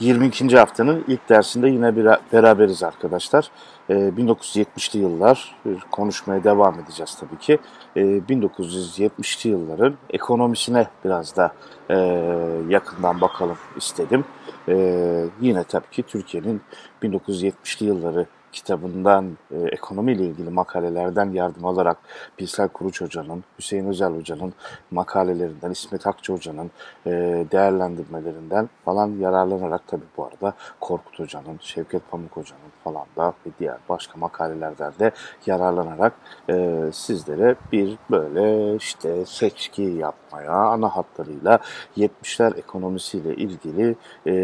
22. haftanın ilk dersinde yine bir beraberiz arkadaşlar. 1970'li yıllar konuşmaya devam edeceğiz tabii ki. 1970'li yılların ekonomisine biraz da yakından bakalım istedim. Yine tabii ki Türkiye'nin 1970'li yılları kitabından, e, ekonomiyle ilgili makalelerden yardım alarak Bilsel Kuruç Hoca'nın, Hüseyin Özel Hoca'nın makalelerinden, İsmet Akçı Hoca'nın e, değerlendirmelerinden falan yararlanarak tabii bu arada Korkut Hoca'nın, Şevket Pamuk Hoca'nın falan da ve diğer başka makalelerden de yararlanarak e, sizlere bir böyle işte seçki yapmaya, ana hatlarıyla 70'ler ekonomisiyle ilgili e,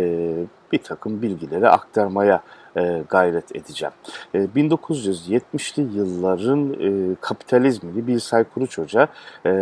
bir takım bilgileri aktarmaya e, gayret edeceğim. E, 1970'li yılların e, kapitalizmini Bilsay Kuruç Hoca e,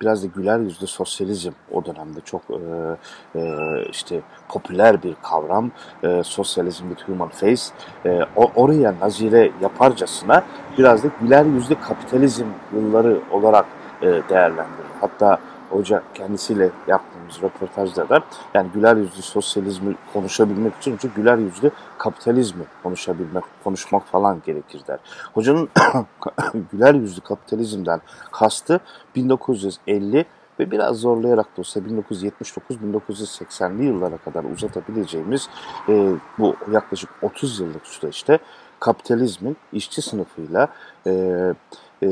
biraz da güler yüzlü sosyalizm o dönemde çok e, e, işte popüler bir kavram. E, sosyalizm with human face. E, oraya nazire yaparcasına biraz da güler yüzlü kapitalizm yılları olarak e, değerlendirir. Hatta hoca kendisiyle yaptığımız röportajda da yani güler yüzlü sosyalizmi konuşabilmek için önce güler yüzlü kapitalizmi konuşabilmek, konuşmak falan gerekir der. Hocanın güler yüzlü kapitalizmden kastı 1950 ve biraz zorlayarak da olsa 1979-1980'li yıllara kadar uzatabileceğimiz e, bu yaklaşık 30 yıllık süreçte kapitalizmin işçi sınıfıyla e, e,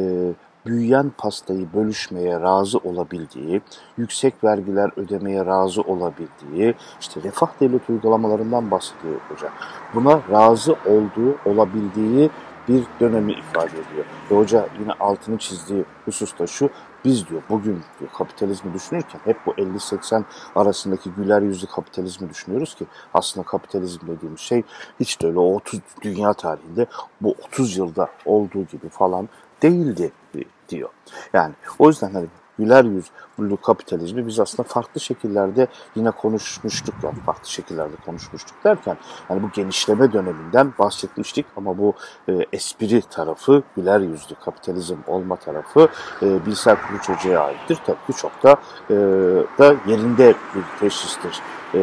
büyüyen pastayı bölüşmeye razı olabildiği, yüksek vergiler ödemeye razı olabildiği, işte refah devlet uygulamalarından bahsediyor hocam. Buna razı olduğu, olabildiği bir dönemi ifade ediyor. Ve hoca yine altını çizdiği husus da şu, biz diyor bugün diyor kapitalizmi düşünürken hep bu 50-80 arasındaki güler yüzlü kapitalizmi düşünüyoruz ki aslında kapitalizm dediğimiz şey hiç de öyle o 30 dünya tarihinde bu 30 yılda olduğu gibi falan değildi diyor. Yani o yüzden hani güler yüz yüzlü kapitalizmi biz aslında farklı şekillerde yine konuşmuştuk yani farklı şekillerde konuşmuştuk derken yani bu genişleme döneminden bahsetmiştik ama bu e, espri tarafı güler yüzlü kapitalizm olma tarafı e, Bilsel Kılıç Hoca'ya aittir. Tabii ki çok da, e, da yerinde bir teşhistir e,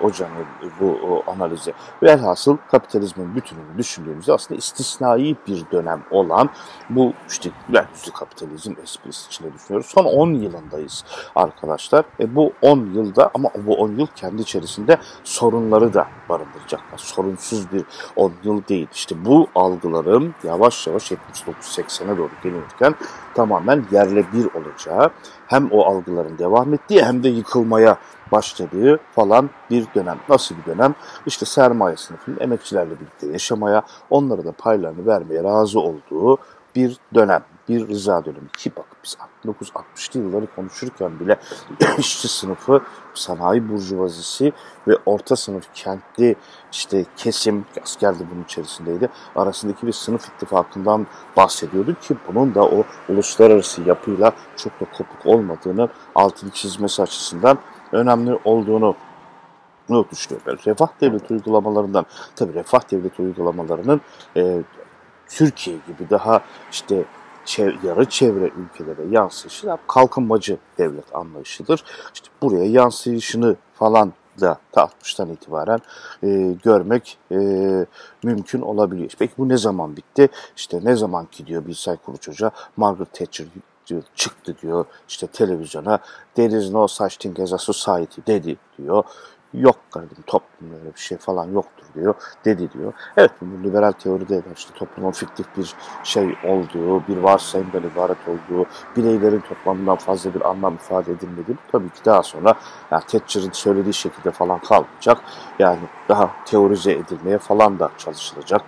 hocanın bu o, analizi. Velhasıl kapitalizmin bütününü düşündüğümüzde aslında istisnai bir dönem olan bu işte güler yüzlü kapitalizm esprisi içinde düşünüyoruz. Son 10 yılındayız arkadaşlar. E, bu 10 yılda ama bu 10 yıl kendi içerisinde sorunları da barındıracaklar. Sorunsuz bir 10 yıl değil. İşte bu algıların yavaş yavaş 79-80'e doğru gelirken tamamen yerle bir olacağı hem o algıların devam ettiği hem de yıkılmaya başladığı falan bir dönem. Nasıl bir dönem? İşte sermaye sınıfının emekçilerle birlikte yaşamaya, onlara da paylarını vermeye razı olduğu bir dönem, bir rıza dönemi. Ki bak biz 1960'lı yılları konuşurken bile işçi sınıfı, sanayi burjuvazisi ve orta sınıf kentli işte kesim, asker de bunun içerisindeydi, arasındaki bir sınıf ittifakından bahsediyorduk ki bunun da o uluslararası yapıyla çok da kopuk olmadığını altını çizmesi açısından önemli olduğunu düşünüyorum. Refah devlet uygulamalarından, tabii refah devlet uygulamalarının e, Türkiye gibi daha işte çev yarı çevre ülkelere yansıyışı kalkınmacı devlet anlayışıdır. İşte buraya yansıyışını falan da 60'tan itibaren e, görmek e, mümkün olabiliyor. Peki bu ne zaman bitti? İşte ne zaman ki diyor Bilsay Kuruç Hoca Margaret Thatcher diyor, çıktı diyor işte televizyona there is no such thing as a society dedi diyor yok kardeşim toplumda öyle bir şey falan yoktur diyor, dedi diyor. Evet bu liberal teoride de işte toplumun fiktif bir şey olduğu, bir varsayımdan ibaret olduğu, bireylerin toplamından fazla bir anlam ifade edilmediği tabii ki daha sonra yani Thatcher'ın söylediği şekilde falan kalmayacak. Yani daha teorize edilmeye falan da çalışılacak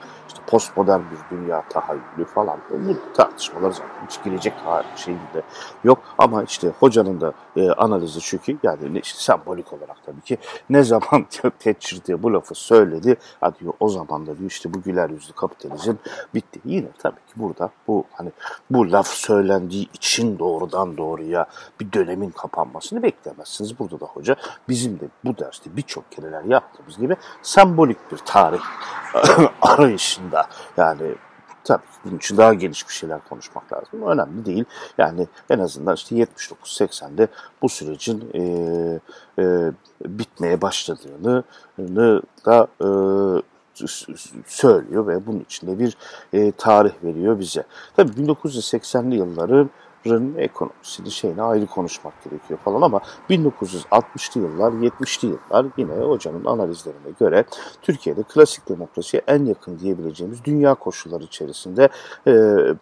postmodern bir dünya tahayyülü falan. Bu tartışmalar zaten hiç girecek şeyinde yok. Ama işte hocanın da e, analizi şu ki yani işte sembolik olarak tabii ki ne zaman Thatcher diye bu lafı söyledi ha diyor o zaman da diyor işte bu güler yüzlü kapitalizm bitti. Yine tabii ki burada bu hani bu laf söylendiği için doğrudan doğruya bir dönemin kapanmasını beklemezsiniz. Burada da hoca bizim de bu derste birçok kereler yaptığımız gibi sembolik bir tarih arayışında yani Tabii bunun için daha geniş bir şeyler konuşmak lazım. Önemli değil. Yani en azından işte 79-80'de bu sürecin e, e, bitmeye başladığını da e, söylüyor ve bunun içinde bir e, tarih veriyor bize. Tabii 1980'li yılların Rın ekonomisini şeyine ayrı konuşmak gerekiyor falan ama 1960'lı yıllar, 70'li yıllar yine hocanın analizlerine göre Türkiye'de klasik demokrasiye en yakın diyebileceğimiz dünya koşulları içerisinde e,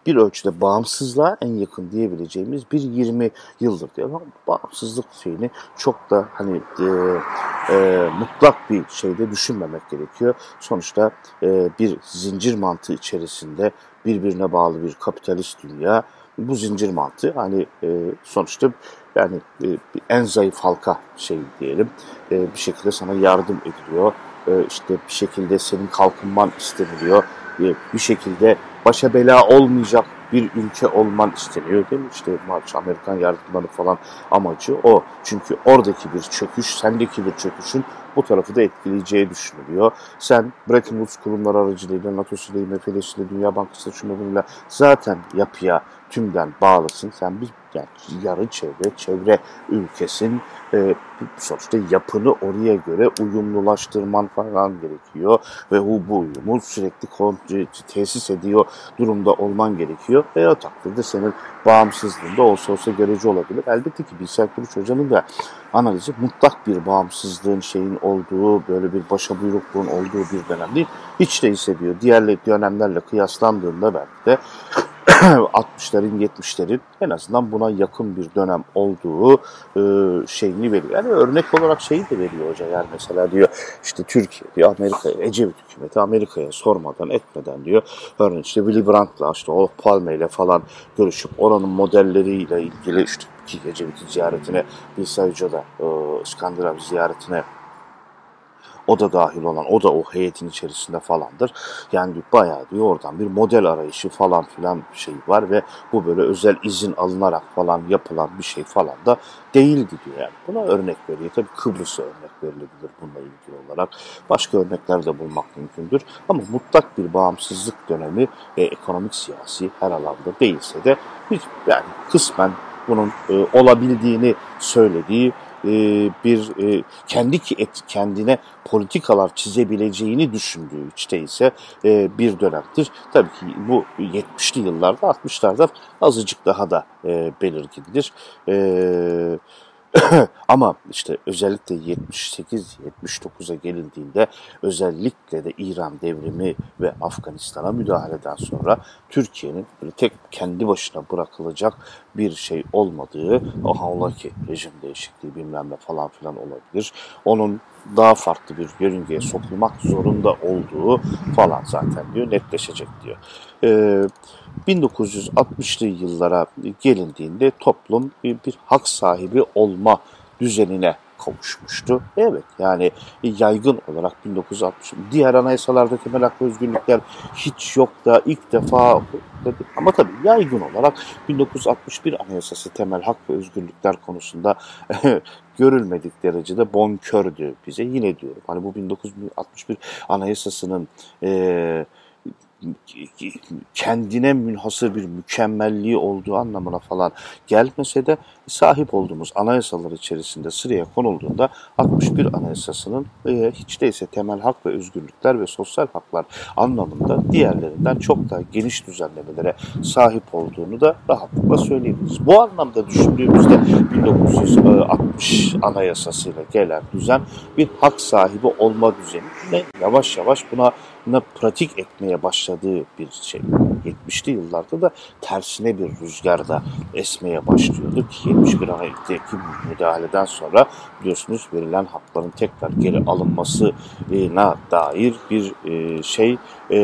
bir ölçüde bağımsızlığa en yakın diyebileceğimiz bir 20 yıldır diyor. Ama bağımsızlık şeyini çok da hani e, e, mutlak bir şeyde düşünmemek gerekiyor. Sonuçta e, bir zincir mantığı içerisinde birbirine bağlı bir kapitalist dünya bu zincir mantığı hani e, sonuçta yani e, en zayıf halka şey diyelim e, bir şekilde sana yardım ediliyor. E, işte bir şekilde senin kalkınman isteniliyor. E, bir şekilde başa bela olmayacak bir ülke olman isteniyor değil mi? İşte Marş Amerikan yardımları falan amacı o. Çünkü oradaki bir çöküş, sendeki bir çöküşün bu tarafı da etkileyeceği düşünülüyor. Sen Bretton Woods kurumları aracılığıyla, NATO'suyla, IMF'lesiyle, Dünya Bankası'yla, şunlarıyla zaten yapıya tümden bağlısın. Sen bir yani yarı çevre, çevre ülkesin. E, sonuçta yapını oraya göre uyumlulaştırman falan gerekiyor. Ve bu, bu uyumu sürekli tesis ediyor durumda olman gerekiyor. Ve o takdirde senin bağımsızlığında olsa olsa görece olabilir. Elbette ki Bilsel Kuruç Hoca'nın da analizi mutlak bir bağımsızlığın şeyin olduğu, böyle bir başa buyrukluğun olduğu bir dönem değil. Hiç değilse diyor diğer dönemlerle kıyaslandığında belki de 60'ların 70'lerin en azından buna yakın bir dönem olduğu e, şeyini veriyor. Yani örnek olarak şeyi de veriyor hoca yani mesela diyor işte Türkiye diyor Amerika'ya Ecevit hükümeti Amerika'ya sormadan etmeden diyor örneğin işte Willy Brandt'la işte o Palme ile falan görüşüp oranın modelleriyle ilgili işte ki Ecevit'in ziyaretine Bilsa Hoca da e, İskandinav ziyaretine o da dahil olan, o da o heyetin içerisinde falandır. Yani bayağı diyor oradan bir model arayışı falan filan bir şey var ve bu böyle özel izin alınarak falan yapılan bir şey falan da değildi diyor yani. Buna örnek veriyor. Tabii Kıbrıs'a örnek verilebilir bununla ilgili olarak. Başka örnekler de bulmak mümkündür. Ama mutlak bir bağımsızlık dönemi e, ekonomik siyasi her alanda değilse de hiç yani kısmen bunun e, olabildiğini söylediği e, bir e, kendi kendine politikalar çizebileceğini düşündüğü içte ise e, bir dönemdir. Tabii ki bu 70'li yıllarda 60'larda azıcık daha da belirgindir. Ama işte özellikle 78-79'a gelindiğinde özellikle de İran devrimi ve Afganistan'a müdahaleden sonra Türkiye'nin tek kendi başına bırakılacak bir şey olmadığı, aha ola ki rejim değişikliği bilmem ne falan filan olabilir. Onun daha farklı bir yörüngeye sokulmak zorunda olduğu falan zaten diyor netleşecek diyor. Ee, 1960'lı yıllara gelindiğinde toplum bir, bir hak sahibi olma düzenine kavuşmuştu. Evet yani yaygın olarak 1960 diğer anayasalarda temel hak ve özgürlükler hiç yok da ilk defa ama tabii yaygın olarak 1961 anayasası temel hak ve özgürlükler konusunda görülmedik derecede bonkördü bize. Yine diyorum hani bu 1961 anayasasının e, kendine münhasır bir mükemmelliği olduğu anlamına falan gelmese de sahip olduğumuz anayasalar içerisinde sıraya konulduğunda 61 Anayasası'nın e, hiç değilse temel hak ve özgürlükler ve sosyal haklar anlamında diğerlerinden çok daha geniş düzenlemelere sahip olduğunu da rahatlıkla söyleyebiliriz. Bu anlamda düşündüğümüzde 1960 Anayasası'yla gelen düzen bir hak sahibi olma düzeni. Ne yavaş yavaş buna pratik etmeye başladığı bir şey. 70'li yıllarda da tersine bir rüzgarda esmeye başlıyordu ki 71 ayetteki müdahaleden sonra biliyorsunuz verilen hakların tekrar geri alınmasına dair bir e, şey e,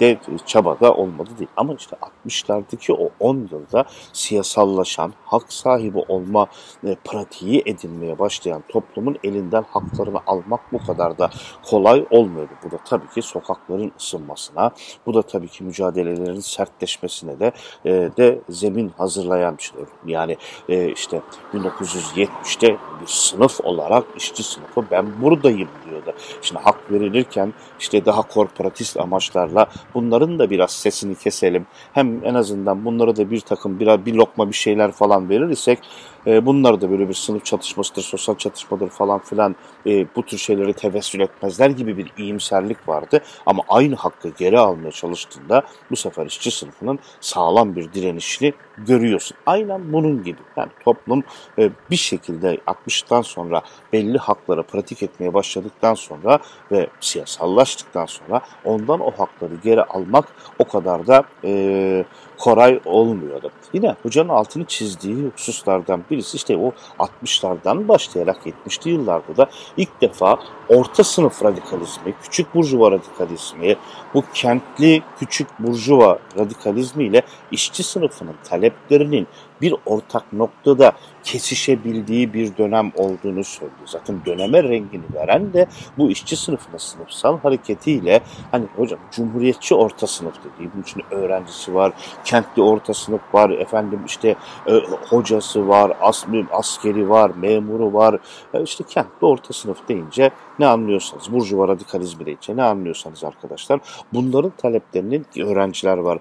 de çabada olmadı değil. Ama işte 60'lardaki o 10 yılda siyasallaşan, hak sahibi olma e, pratiği edinmeye başlayan toplumun elinden haklarını almak bu kadar da kolay olmuyordu. Bu da tabii ki sokak sokakların ısınmasına, bu da tabii ki mücadelelerin sertleşmesine de e, de zemin hazırlayan bir şey. Yani e, işte 1970'te bir sınıf olarak işçi sınıfı ben buradayım diyordu. Şimdi hak verilirken işte daha korporatist amaçlarla bunların da biraz sesini keselim. Hem en azından bunlara da bir takım bir, bir lokma bir şeyler falan verir isek e, bunlar da böyle bir sınıf çatışmasıdır, sosyal çatışmadır falan filan e, bu tür şeyleri tevessül etmezler gibi bir iyimserlik vardı. Ama aynı hakkı geri almaya çalıştığında bu sefer işçi sınıfının sağlam bir direnişini görüyorsun. Aynen bunun gibi. Yani toplum e, bir şekilde 60'tan sonra belli hakları pratik etmeye başladıktan sonra ve siyasallaştıktan sonra ondan o hakları geri almak o kadar da e, koray olmuyordu. Yine hocanın altını çizdiği hususlardan birisi işte o 60'lardan başlayarak 70'li yıllarda da ilk defa orta sınıf radikalizmi, küçük burjuva radikalizmi, bu kentli küçük burjuva radikalizmi ile işçi sınıfının taleplerinin bir ortak noktada kesişebildiği bir dönem olduğunu söylüyor. Zaten döneme rengini veren de bu işçi sınıfına sınıfsal hareketiyle hani hocam cumhuriyetçi orta sınıf dediği bunun için öğrencisi var, kentli orta sınıf var, efendim işte e, hocası var, as, askeri var, memuru var. E, işte kentli orta sınıf deyince ne anlıyorsanız, burjuva radikalizmi deyince ne anlıyorsanız arkadaşlar bunların taleplerinin öğrenciler var.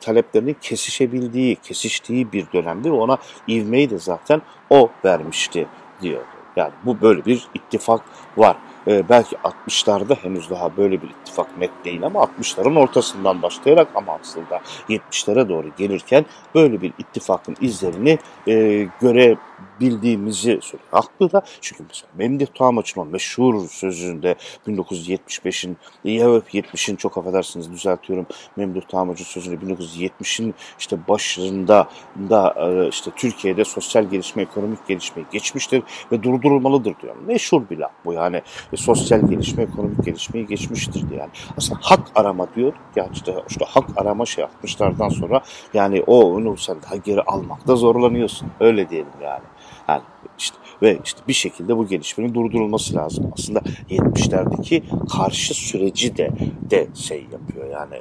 Taleplerinin kesişebildiği, kesiştiği bir dönemde ona ivmeyi de zaten o vermişti diyor. Yani bu böyle bir ittifak var. Ee, belki 60'larda henüz daha böyle bir ittifak net değil ama 60'ların ortasından başlayarak ama aslında 70'lere doğru gelirken böyle bir ittifakın izlerini e, göre bildiğimizi söylüyor. Haklı da çünkü mesela Memduh Tağmaç'ın o meşhur sözünde 1975'in ya 70'in çok affedersiniz düzeltiyorum Memduh Tağmaç'ın sözünde 1970'in işte başında da e, işte Türkiye'de sosyal gelişme, ekonomik gelişme geçmiştir ve durdurulmalıdır diyor. Meşhur bir laf bu yani e, sosyal gelişme, ekonomik gelişmeyi geçmiştir diye yani. Aslında hak arama diyor ya işte, işte hak arama şey 60'lardan sonra yani o onu sen geri almakta zorlanıyorsun. Öyle diyelim yani. Yani işte ve işte bir şekilde bu gelişmenin durdurulması lazım. Aslında 70'lerdeki karşı süreci de de şey yapıyor yani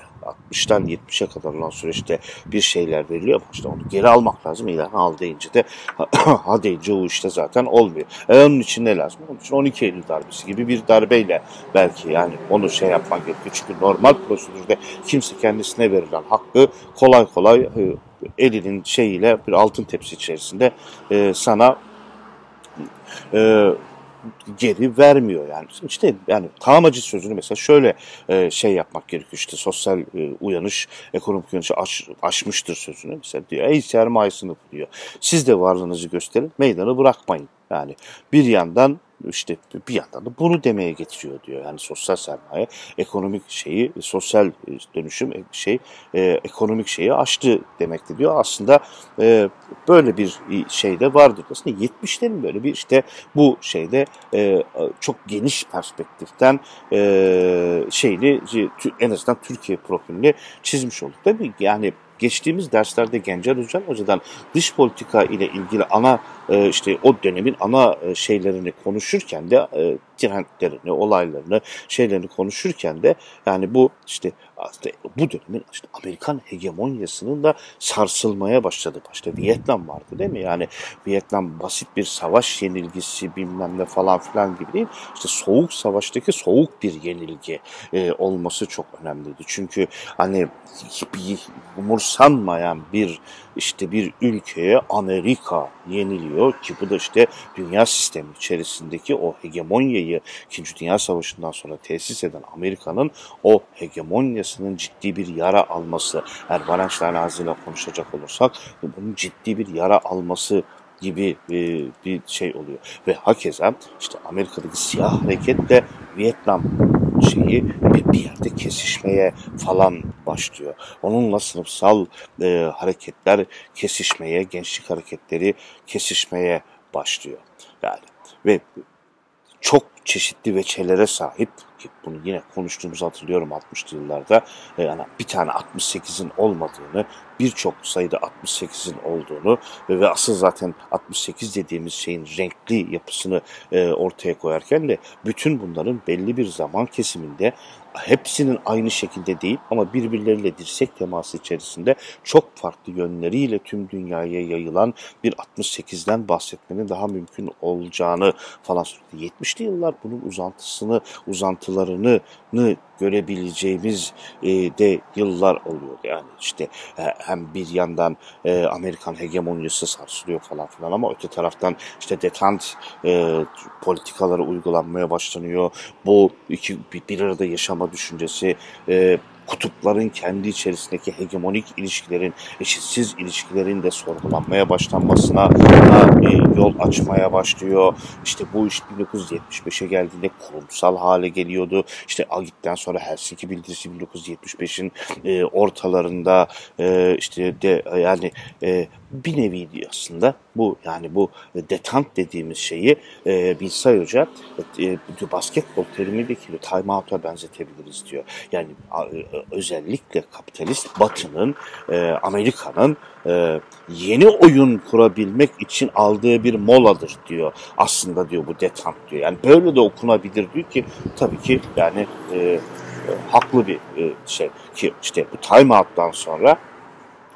60'tan 70'e kadar olan süreçte bir şeyler veriliyor ama işte onu geri almak lazım. İlan al deyince de ha deyince o işte zaten olmuyor. E onun için ne lazım? Onun için 12 Eylül darbesi gibi bir darbeyle belki yani onu şey yapmak gerekiyor. Çünkü normal prosedürde kimse kendisine verilen hakkı kolay kolay e, elinin şeyiyle bir altın tepsi içerisinde e, sana e, geri vermiyor yani. İşte yani tamacı sözünü mesela şöyle e, şey yapmak gerekiyor işte sosyal e, uyanış, ekonomik uyanış aş, aşmıştır sözünü. Mesela diyor ey sermaye sınıfı diyor. Siz de varlığınızı gösterin, meydanı bırakmayın. Yani bir yandan işte bir yandan da bunu demeye getiriyor diyor. Yani sosyal sermaye ekonomik şeyi, sosyal e, dönüşüm e, şey e, ekonomik şeyi aştı demekti diyor. Aslında e, böyle bir şey de vardır. Aslında 70'lerin böyle bir işte bu şeyde e, çok geniş perspektiften e, şeyini en azından Türkiye profilini çizmiş olduk. Tabii yani geçtiğimiz derslerde Gencer Hocam Hoca'dan dış politika ile ilgili ana e, işte o dönemin ana e, şeylerini konuşurken de e, trendlerini, olaylarını, şeylerini konuşurken de yani bu işte işte bu dönemin işte Amerikan hegemonyasının da sarsılmaya başladı. Başta Vietnam vardı değil mi? Yani Vietnam basit bir savaş yenilgisi bilmem ne falan filan gibi değil. İşte soğuk savaştaki soğuk bir yenilgi e, olması çok önemliydi. Çünkü hani bir umursanmayan bir işte bir ülkeye Amerika yeniliyor ki bu da işte dünya sistemi içerisindeki o hegemonyayı 2. Dünya Savaşı'ndan sonra tesis eden Amerika'nın o hegemonyasının ciddi bir yara alması, eğer Wallenstein ağzıyla konuşacak olursak bunun ciddi bir yara alması gibi e, bir şey oluyor. Ve hakeza işte Amerika'daki siyah hareket de Vietnam şeyi bir, bir yerde kesişmeye falan başlıyor. Onunla sınıfsal e, hareketler kesişmeye, gençlik hareketleri kesişmeye başlıyor. Yani ve çok çeşitli veçelere sahip bunu yine konuştuğumuzu hatırlıyorum 60'lı yıllarda. Yani bir tane 68'in olmadığını, birçok sayıda 68'in olduğunu ve asıl zaten 68 dediğimiz şeyin renkli yapısını e, ortaya koyarken de bütün bunların belli bir zaman kesiminde hepsinin aynı şekilde değil ama birbirleriyle dirsek teması içerisinde çok farklı yönleriyle tüm dünyaya yayılan bir 68'den bahsetmenin daha mümkün olacağını falan söyledi. 70'li yıllar bunun uzantısını, uzantılarını görebileceğimiz e, de yıllar oluyor. Yani işte e, hem bir yandan e, Amerikan hegemonyası sarsılıyor falan filan ama öte taraftan işte detant e, politikaları uygulanmaya başlanıyor. Bu iki bir arada yaşama düşüncesi, e, kutupların kendi içerisindeki hegemonik ilişkilerin, eşitsiz ilişkilerin de sorgulanmaya başlanmasına e, yol açmaya başlıyor. İşte bu iş 1975'e geldiğinde kurumsal hale geliyordu. İşte Agit'ten sonra Helsinki bildirisi 1975'in e, ortalarında e, işte de yani e, bir nevi aslında bu yani bu detant dediğimiz şeyi e, Bilsay Hoca e, basketbol terimiyle time out'a benzetebiliriz diyor. Yani e, özellikle kapitalist batının e, Amerika'nın e, yeni oyun kurabilmek için aldığı bir moladır diyor. Aslında diyor bu detant diyor. Yani böyle de okunabilir diyor ki tabii ki yani e, e, haklı bir e, şey ki işte bu time out'tan sonra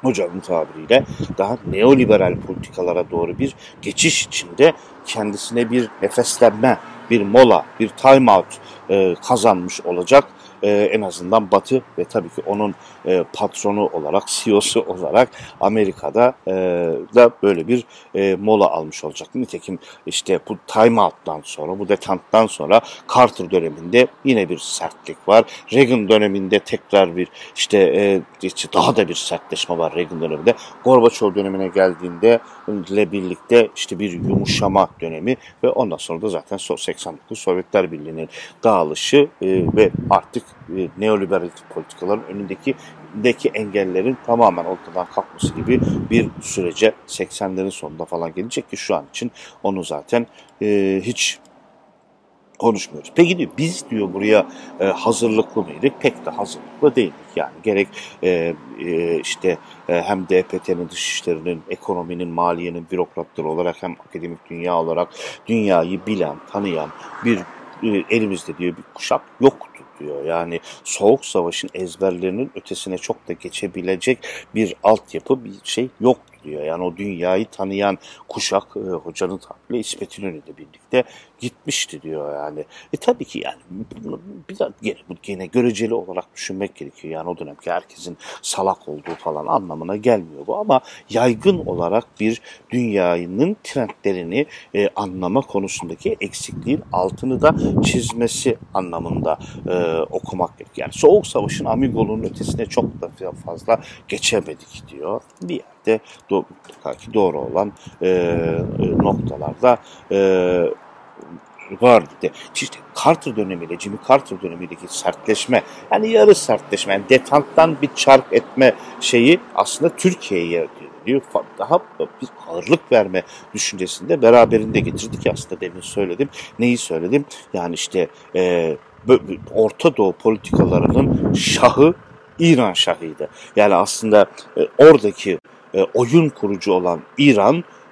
hocamın tabiriyle daha neoliberal politikalara doğru bir geçiş içinde kendisine bir nefeslenme, bir mola, bir time out e, kazanmış olacak. E, en azından Batı ve tabii ki onun e, patronu olarak, CEO'su olarak Amerika'da e, da böyle bir e, mola almış olacak. Nitekim işte bu time out'tan sonra, bu detanttan sonra Carter döneminde yine bir sertlik var. Reagan döneminde tekrar bir işte e, daha da bir sertleşme var Reagan döneminde. Gorbaçov dönemine geldiğinde ile birlikte işte bir yumuşama dönemi ve ondan sonra da zaten 89 Sovyetler Birliği'nin dağılışı e, ve artık e, neoliberal politikaların önündeki deki engellerin tamamen ortadan kalkması gibi bir sürece 80'lerin sonunda falan gelecek ki şu an için onu zaten e, hiç konuşmuyoruz. Peki diyor biz diyor buraya e, hazırlıklı mıydık? Pek de hazırlıklı değildik yani. Gerek e, e, işte e, hem DPT'nin dışişlerinin, ekonominin, maliyenin bürokratları olarak hem akademik dünya olarak dünyayı bilen, tanıyan bir e, elimizde diyor bir kuşak yoktu diyor. Yani Soğuk Savaş'ın ezberlerinin ötesine çok da geçebilecek bir altyapı, bir şey yok diyor. Yani o dünyayı tanıyan kuşak e, hocanın tabiriyle İsmet İnönü'yle birlikte gitmişti diyor yani. E tabii ki yani bunu bir daha gene, gene göreceli olarak düşünmek gerekiyor. Yani o dönemki herkesin salak olduğu falan anlamına gelmiyor bu ama yaygın olarak bir dünyanın trendlerini e, anlama konusundaki eksikliğin altını da çizmesi anlamında e, okumak gerekiyor. Yani Soğuk Savaş'ın Amigolu'nun ötesine çok da fazla geçemedik diyor. Bir yerde do doğru olan e, noktalarda e, var dedi. İşte Carter dönemiyle, Jimmy Carter dönemindeki sertleşme, yani yarı sertleşme, yani detanttan bir çark etme şeyi aslında Türkiye'ye diyor daha bir ağırlık verme düşüncesinde beraberinde getirdik aslında demin söyledim. Neyi söyledim? Yani işte e, Orta Doğu politikalarının şahı İran şahıydı. Yani aslında e, oradaki e, oyun kurucu olan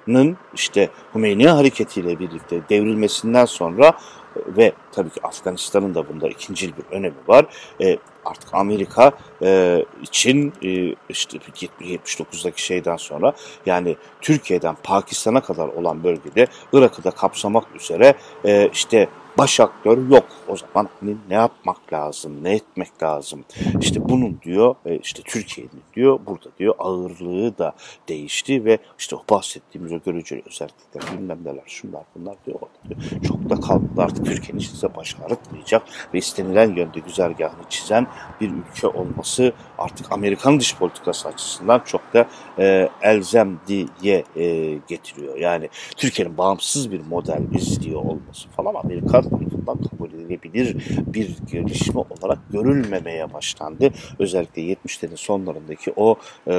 İran'ın işte Hümeyni hareketiyle birlikte devrilmesinden sonra e, ve tabii ki Afganistan'ın da bunda ikincil bir önemi var. E, artık Amerika e, için e, işte 79'daki şeyden sonra yani Türkiye'den Pakistan'a kadar olan bölgede Irak'ı da kapsamak üzere e, işte baş aktör yok. O zaman hani ne yapmak lazım, ne etmek lazım? İşte bunun diyor, e, işte Türkiye'nin diyor, burada diyor ağırlığı da değişti ve işte o bahsettiğimiz o görücü özellikler, bilmem neler, şunlar bunlar diyor, diyor. Çok da kalmadı artık Türkiye'nin size baş ağrıtmayacak ve istenilen yönde güzergahını çizen bir ülke olması artık Amerikan dış politikası açısından çok da e, elzem diye e, getiriyor. Yani Türkiye'nin bağımsız bir model izliyor olması falan Amerika tarafından kabul edilebilir bir gelişme olarak görülmemeye başlandı. Özellikle 70'lerin sonlarındaki o e,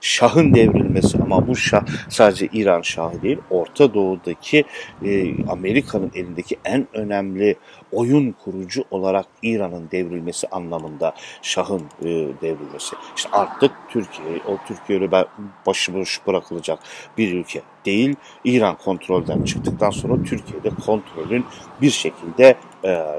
Şah'ın devrilmesi ama bu Şah sadece İran Şahı değil, Orta Doğu'daki e, Amerika'nın elindeki en önemli oyun kurucu olarak İran'ın devrilmesi anlamında Şah'ın e, devrilmesi. İşte artık Türkiye, o Türkiye'yle başıboş bırakılacak bir ülke değil. İran kontrolden çıktıktan sonra Türkiye'de kontrolün bir şekilde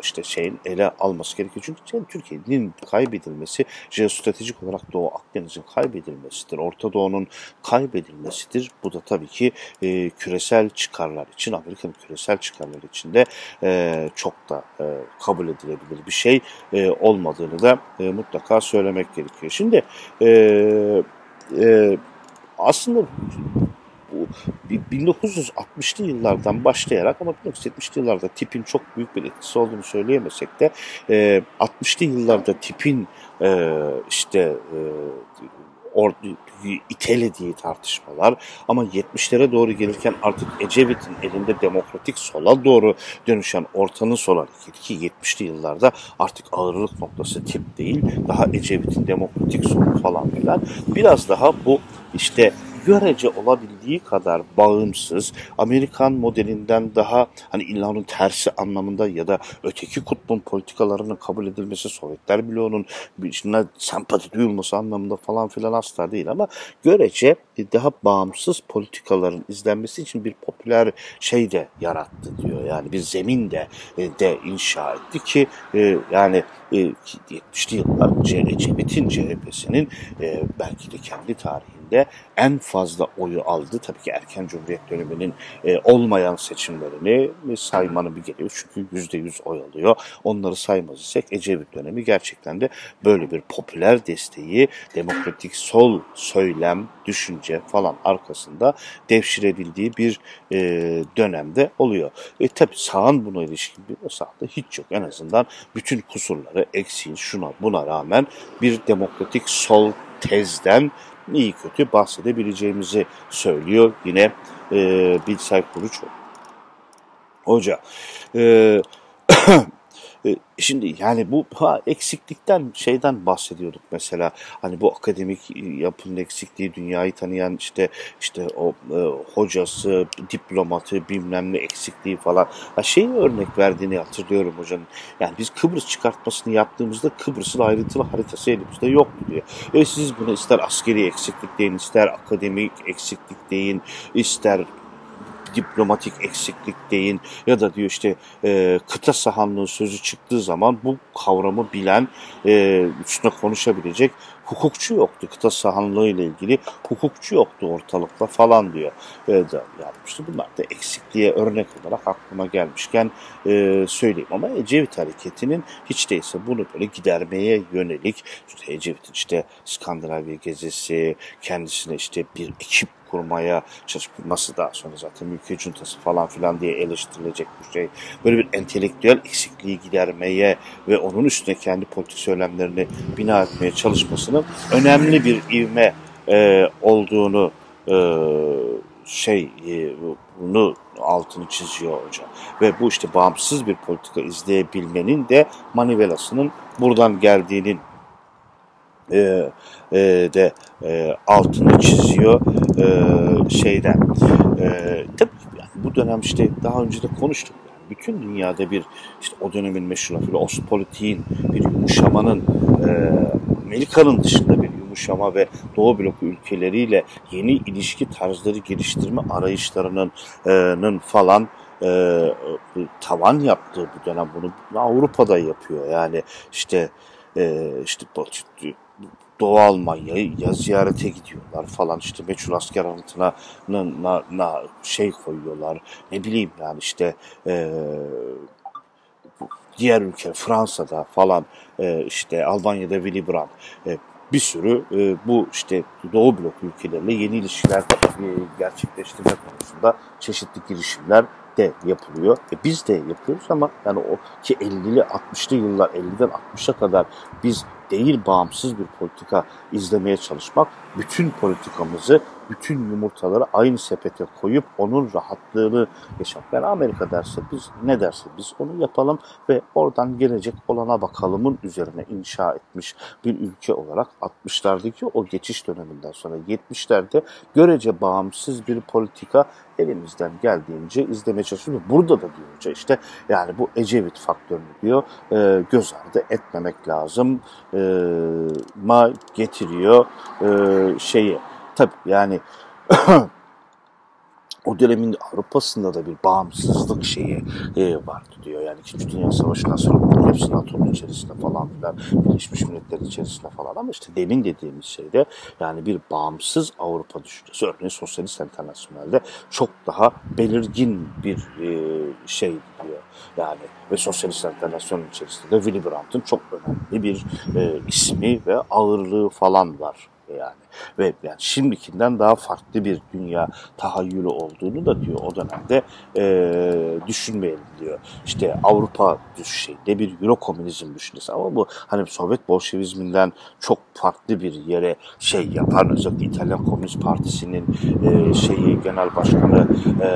işte şeyin ele alması gerekiyor. Çünkü yani Türkiye'nin kaybedilmesi jeostratejik olarak Doğu Akdeniz'in kaybedilmesidir. Orta Doğu'nun kaybedilmesidir. Bu da tabii ki e, küresel çıkarlar için, Amerika'nın küresel çıkarları için de e, çok da e, kabul edilebilir bir şey e, olmadığını da e, mutlaka söylemek gerekiyor. Şimdi e, e, aslında bu 1960'lı yıllardan başlayarak ama 1970'li yıllarda tipin çok büyük bir etkisi olduğunu söyleyemesek de 60'lı yıllarda tipin işte or, itelediği tartışmalar ama 70'lere doğru gelirken artık Ecevit'in elinde demokratik sola doğru dönüşen ortanın sol hareketi ki 70'li yıllarda artık ağırlık noktası tip değil daha Ecevit'in demokratik solu falan filan. Biraz daha bu işte görece olabildiği kadar bağımsız, Amerikan modelinden daha hani illa onun tersi anlamında ya da öteki kutbun politikalarının kabul edilmesi, Sovyetler bloğunun içine sempati duyulması anlamında falan filan asla değil ama görece daha bağımsız politikaların izlenmesi için bir popüler şey de yarattı diyor. Yani bir zemin de, e, de inşa etti ki e, yani 70'li yıllar Cevit'in CHP'sinin e, belki de kendi tarihinde en fazla oyu aldı. Tabii ki erken Cumhuriyet döneminin e, olmayan seçimlerini saymanın bir geliyor. Çünkü yüzde yüz oy alıyor. Onları saymaz isek Ecevit dönemi gerçekten de böyle bir popüler desteği, demokratik sol söylem, düşünce falan arkasında devşirebildiği bir e, dönemde oluyor. E tabi sağın buna ilişkin bir sağda hiç yok. En azından bütün kusurları, eksiğin şuna buna rağmen bir demokratik sol tezden iyi kötü bahsedebileceğimizi söylüyor yine e, Bilsay Kuruç Hoca. E, e, şimdi yani bu ha, eksiklikten şeyden bahsediyorduk mesela. Hani bu akademik yapının eksikliği dünyayı tanıyan işte işte o e, hocası diplomatı bilmem ne eksikliği falan. Ha, şeyi örnek verdiğini hatırlıyorum hocanın. Yani biz Kıbrıs çıkartmasını yaptığımızda Kıbrıs'ın ayrıntılı haritası elimizde yoktu diyor. E siz bunu ister askeri eksiklik deyin ister akademik eksiklik deyin ister diplomatik eksiklik deyin ya da diyor işte e, kıta sahanlığı sözü çıktığı zaman bu kavramı bilen e, üstüne konuşabilecek hukukçu yoktu. Kıta sahanlığı ile ilgili hukukçu yoktu ortalıkta falan diyor. E, da yapmıştı. Bunlar da eksikliğe örnek olarak aklıma gelmişken e, söyleyeyim. Ama Ecevit hareketinin hiç değilse bunu böyle gidermeye yönelik işte Ecevit'in işte Skandinavya gezisi, kendisine işte bir ekip kurmaya çalışması daha sonra zaten ülke cuntası falan filan diye eleştirilecek bir şey. Böyle bir entelektüel eksikliği gidermeye ve onun üstüne kendi politik söylemlerini bina etmeye çalışmasının önemli bir ivme e, olduğunu e, şey e, bunu altını çiziyor hocam. Ve bu işte bağımsız bir politika izleyebilmenin de manivelasının buradan geldiğinin e, e, de e, altını çiziyor e, şeyden. E, tabii yani bu dönem işte daha önce de konuştuk. Bütün dünyada bir işte o dönemin meşhur lafıyla Ostpolitik'in bir yumuşamanın e, Amerika'nın dışında bir yumuşama ve Doğu bloku ülkeleriyle yeni ilişki tarzları geliştirme arayışlarının e, falan e, tavan yaptığı bu dönem bunu Avrupa'da yapıyor. Yani işte e, işte Doğu Almanya'ya ziyarete gidiyorlar falan. İşte meçhul asker anıtına na, na, şey koyuyorlar. Ne bileyim yani işte e, diğer ülke Fransa'da falan e, işte Almanya'da Willy Brandt. E, bir sürü e, bu işte Doğu blok ülkeleriyle yeni ilişkiler e, gerçekleştirme konusunda çeşitli girişimler de yapılıyor. E biz de yapıyoruz ama yani o ki 50'li 60'lı yıllar 50'den 60'a kadar biz değil bağımsız bir politika izlemeye çalışmak bütün politikamızı bütün yumurtaları aynı sepete koyup onun rahatlığını yaşamak. Yani Amerika derse biz ne derse biz onu yapalım ve oradan gelecek olana bakalımın üzerine inşa etmiş bir ülke olarak 60'lardaki o geçiş döneminden sonra 70'lerde görece bağımsız bir politika elimizden geldiğince izlemeye çalışıyoruz. Burada da diyorca işte yani bu Ecevit faktörünü diyor e, göz ardı etmemek lazım e, ma getiriyor e, şeyi. Tabii yani o dönemin Avrupa'sında da bir bağımsızlık şeyi e, vardı diyor. Yani İkinci Dünya Savaşı'ndan sonra bunların hepsi NATO'nun içerisinde falan filan, Birleşmiş Milletler'in içerisinde falan. Ama işte demin dediğimiz şeyde yani bir bağımsız Avrupa düşüncesi. Örneğin Sosyalist Enternasyonel'de çok daha belirgin bir e, şey diyor. Yani ve Sosyalist Enternasyon'un içerisinde de Willy Brandt'ın çok önemli bir e, ismi ve ağırlığı falan var yani ve yani şimdikinden daha farklı bir dünya tahayyülü olduğunu da diyor o dönemde e, düşünmeyelim diyor. İşte Avrupa şeyde bir Euro komünizm düşüncesi ama bu hani Sovyet Bolşevizminden çok farklı bir yere şey yapar. Özellikle İtalyan Komünist Partisi'nin e, şeyi genel başkanı e,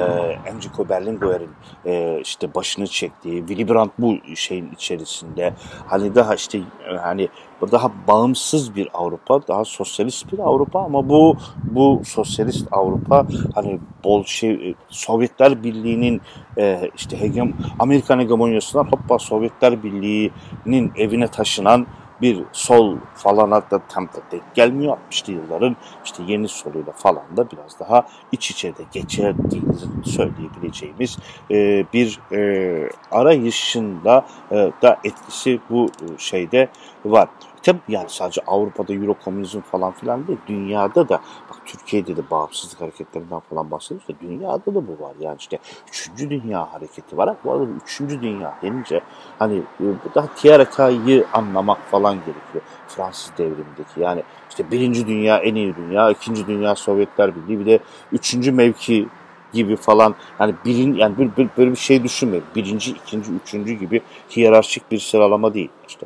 Enrico Berlinguer'in e, işte başını çektiği Willy Brandt bu şeyin içerisinde hani daha işte hani daha bağımsız bir Avrupa, daha sosyalist bir Avrupa ama bu bu sosyalist Avrupa hani Bolşev Sovyetler Birliği'nin e, işte hegem Amerikan hegemonyasından hoppa Sovyetler Birliği'nin evine taşınan bir sol falan da tam da denk gelmiyor. 60'lı yılların işte yeni soluyla falan da biraz daha iç içe de geçirdiğini söyleyebileceğimiz e, bir e, arayışında e, da etkisi bu e, şeyde var. Tabi yani sadece Avrupa'da Euro komünizm falan filan değil. Dünyada da bak Türkiye'de de bağımsızlık hareketlerinden falan bahsediyoruz da dünyada da bu var. Yani işte 3. Dünya hareketi var. Bu arada 3. Dünya denince hani e, daha TRK'yı anlamak falan gerekiyor. Fransız devrimindeki yani işte birinci dünya en iyi dünya, ikinci dünya Sovyetler Birliği bir de üçüncü mevki gibi falan yani birin yani bir, bir, böyle bir şey düşünmeyin. Birinci, ikinci, üçüncü gibi hiyerarşik bir sıralama değil. İşte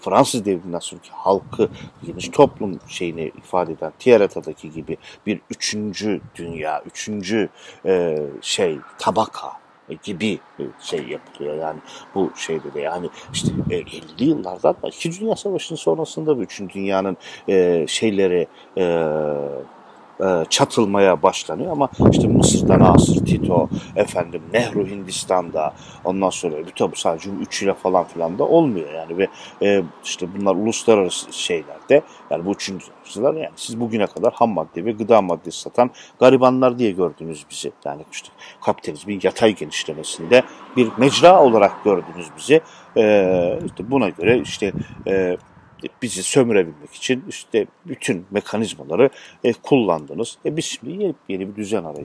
Fransız devriminden sonraki halkı geniş toplum şeyini ifade eden Tierreta'daki gibi bir üçüncü dünya, üçüncü e, şey tabaka gibi şey yapılıyor yani bu şeyde de yani işte 50'li yıllardan 2. Dünya Savaşı'nın sonrasında bu 3. dünyanın e, şeyleri e, e, çatılmaya başlanıyor ama işte Mısır'da Nasır Tito, efendim Nehru Hindistan'da ondan sonra bütün bu sadece üçüyle falan filan da olmuyor yani ve e, işte bunlar uluslararası şeylerde yani bu üçüncü yani siz bugüne kadar ham madde ve gıda maddesi satan garibanlar diye gördünüz bizi. Yani işte kapitalizmin yatay genişlemesinde bir mecra olarak gördünüz bizi. Ee, işte buna göre işte e, bizi sömürebilmek için işte bütün mekanizmaları e, kullandınız. E biz şimdi yeni, yeni bir düzen arayacağız.